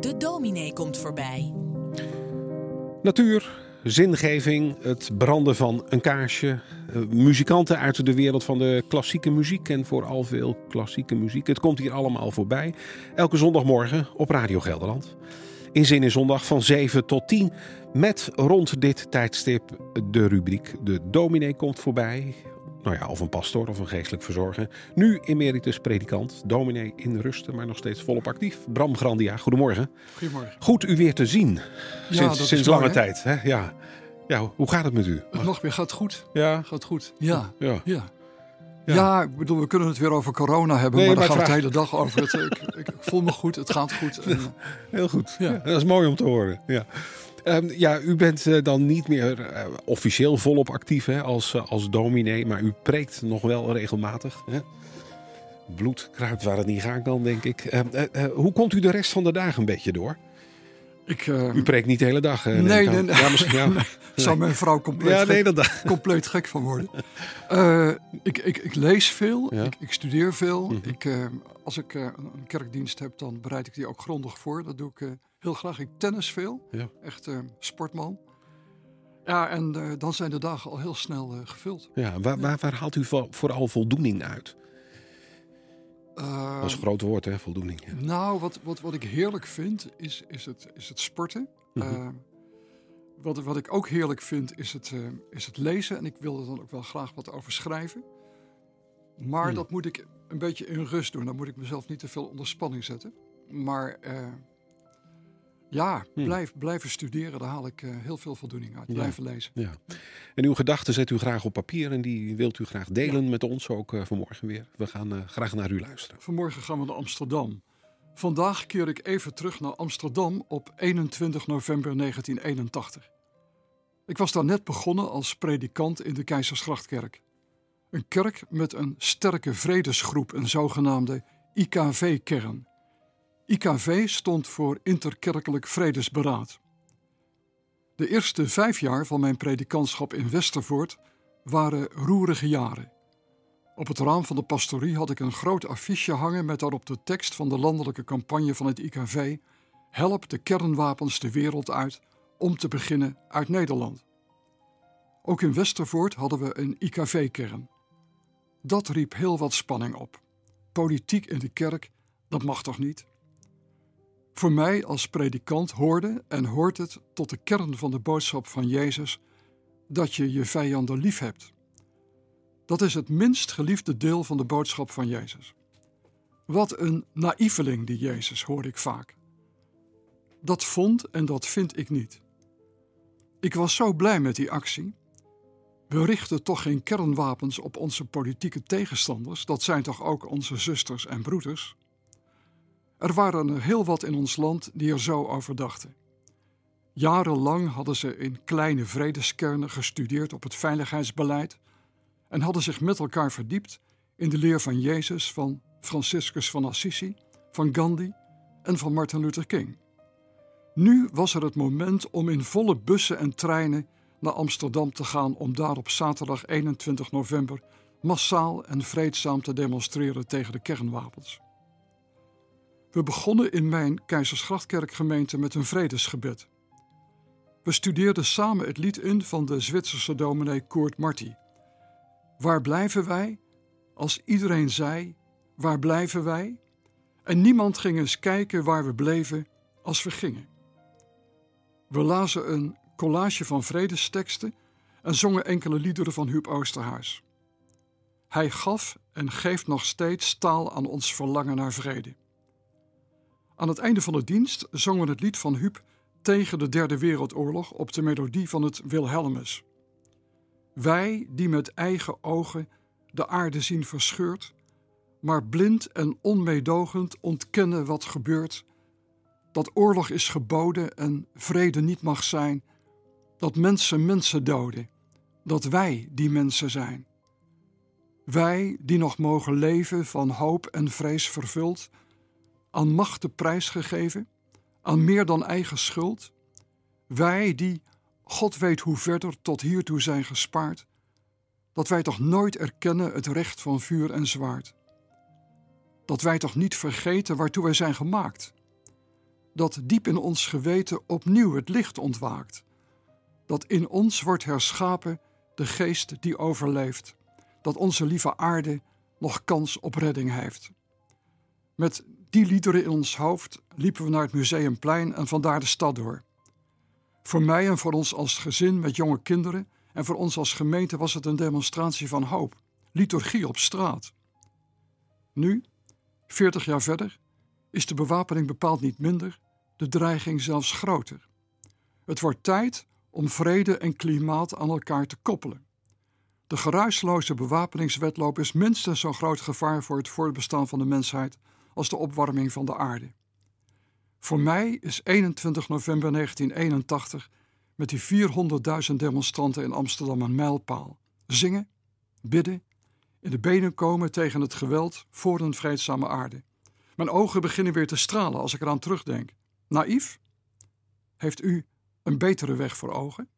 De dominee komt voorbij. Natuur, zingeving, het branden van een kaarsje. eh, Muzikanten uit de wereld van de klassieke muziek en vooral veel klassieke muziek. Het komt hier allemaal voorbij. Elke zondagmorgen op Radio Gelderland. In Zin in Zondag van 7 tot 10. Met rond dit tijdstip de rubriek De dominee komt voorbij. Nou ja, of een pastoor of een geestelijk verzorger. Nu emeritus predikant, dominee in rusten, maar nog steeds volop actief. Bram Grandia, goedemorgen. Goedemorgen. Goed u weer te zien. Sinds, dat is sinds mooi, lange hè? tijd. Hè? Ja. ja, hoe gaat het met u? Het nog weer gaat goed. Ja, Gaat goed. Ja. ja. Ja. Ja. Ja. ik bedoel, we kunnen het weer over corona hebben, Nee, maar daar maar gaat het de hele dag over. Het, ik, ik, voel me goed, het gaat goed. En, heel goed. Ja. Ja. dat is mooi om te horen. Ja, Ehm, ja u bent eh, dan niet meer eh, officieel volop actief hè, als, eh, als dominee, maar u preekt nog wel regelmatig. Hè? Bloed kruipt waar het niet gaan kan, denk ik. Ehm, eh, eh, hoe komt u de rest van de dagen een beetje door? Ik eh, U preekt niet de hele dag. eh, Nee, nee, nee. Ja, misschien, ja. zou mijn vrouw compleet, ja, gek, dat compleet gek van worden. Eh, ik, ik, ik lees veel, ik, ik studeer veel. Mhm. ik, als ik een kerkdienst heb, dan bereid ik die ook grondig voor. Dat doe ik heel graag. Ik tennis veel, echt sportman. Ja, en dan zijn de dagen al heel snel gevuld. Ja, waar, waar, waar haalt u vo- vooral voldoening uit? Eh, Dat is een groot woord, hè, voldoening. Ja. Nou, wat, wat, wat ik heerlijk vind, is, is, het, is het sporten. Mhm. Eh, wat, wat ik ook heerlijk vind, is het, eh, is het lezen. En ik wil er dan ook wel graag wat over schrijven. Maar Hmm. dat moet ik een beetje in rust doen. Dan moet ik mezelf niet te veel onder spanning zetten. Maar eh, ja, Hmm. blijf, blijven studeren, daar haal ik eh, heel veel voldoening uit. Ja. Blijven lezen. Ja. En uw gedachten zet u graag op papier en die wilt u graag delen met ons ook eh, vanmorgen weer. We gaan eh, graag naar u luisteren. Vanmorgen gaan we naar Amsterdam. Vandaag keer ik even terug naar Amsterdam op 21 november 1981. Ik was daar net begonnen als predikant in de Keizersgrachtkerk. Een kerk met een sterke vredesgroep, een zogenaamde IKV-kern. IKV stond voor Interkerkelijk Vredesberaad. De eerste vijf jaar van mijn predikantschap in Westervoort waren roerige jaren. Op het raam van de pastorie had ik een groot affiche hangen met daarop de tekst van de landelijke campagne van het IKV: Help de kernwapens de wereld uit om te beginnen uit Nederland. Ook in Westervoort hadden we een IKV-kern. Dat riep heel wat spanning op. Politiek in de kerk, dat mag toch niet? Voor mij als predikant hoorde en hoort het tot de kern van de boodschap van Jezus dat je je vijanden lief hebt. Dat is het minst geliefde deel van de boodschap van Jezus. Wat een naïveling die Jezus, hoor ik vaak. Dat vond en dat vind ik niet. Ik was zo blij met die actie. We richten toch geen kernwapens op onze politieke tegenstanders, dat zijn toch ook onze zusters en broeders? Er waren er heel wat in ons land die er zo over dachten. Jarenlang hadden ze in kleine vredeskernen gestudeerd op het veiligheidsbeleid en hadden zich met elkaar verdiept in de leer van Jezus, van Franciscus van Assisi, van Gandhi en van Martin Luther King. Nu was er het moment om in volle bussen en treinen naar Amsterdam te gaan om daar op zaterdag 21 november massaal en vreedzaam te demonstreren tegen de kernwapens. We begonnen in mijn Keizersgrachtkerkgemeente met een vredesgebed. We studeerden samen het lied in van de Zwitserse dominee Koert Marti. Waar blijven wij? Als iedereen zei: Waar blijven wij? En niemand ging eens kijken waar we bleven als we gingen. We lazen een collage van vredesteksten en zongen enkele liederen van Huub Oosterhuis. Hij gaf en geeft nog steeds taal aan ons verlangen naar vrede. Aan het einde van de dienst zongen we het lied van Huub tegen de Derde Wereldoorlog op de melodie van het Wilhelmus. Wij die met eigen ogen de aarde zien verscheurd, maar blind en onmeedogend ontkennen wat gebeurt, dat oorlog is geboden en vrede niet mag zijn, dat mensen mensen doden, dat wij die mensen zijn. Wij die nog mogen leven van hoop en vrees vervuld, aan machten prijsgegeven, aan meer dan eigen schuld, wij die, God weet hoe verder, tot hiertoe zijn gespaard, dat wij toch nooit erkennen het recht van vuur en zwaard. dat wij toch niet vergeten waartoe wij zijn gemaakt. Dat diep in ons geweten opnieuw het licht ontwaakt. Dat in ons wordt herschapen de geest die overleeft. Dat onze lieve aarde nog kans op redding heeft. Met die liederen in ons hoofd liepen we naar het museumplein en vandaar de stad door. Voor mij en voor ons als gezin met jonge kinderen en voor ons als gemeente was het een demonstratie van hoop, liturgie op straat. Nu, veertig jaar verder, is de bewapening bepaald niet minder, de dreiging zelfs groter. Het wordt tijd om vrede en klimaat aan elkaar te koppelen. De geruisloze bewapeningswetloop is minstens zo'n groot gevaar voor het voortbestaan van de mensheid als de opwarming van de aarde. Voor mij is 21 november 1981 met die 400.000 demonstranten in Amsterdam een mijlpaal. Zingen, bidden, in de benen komen tegen het geweld voor een vreedzame aarde. Mijn ogen beginnen weer te stralen als ik eraan terugdenk. Naïef? Heeft u een betere weg voor ogen?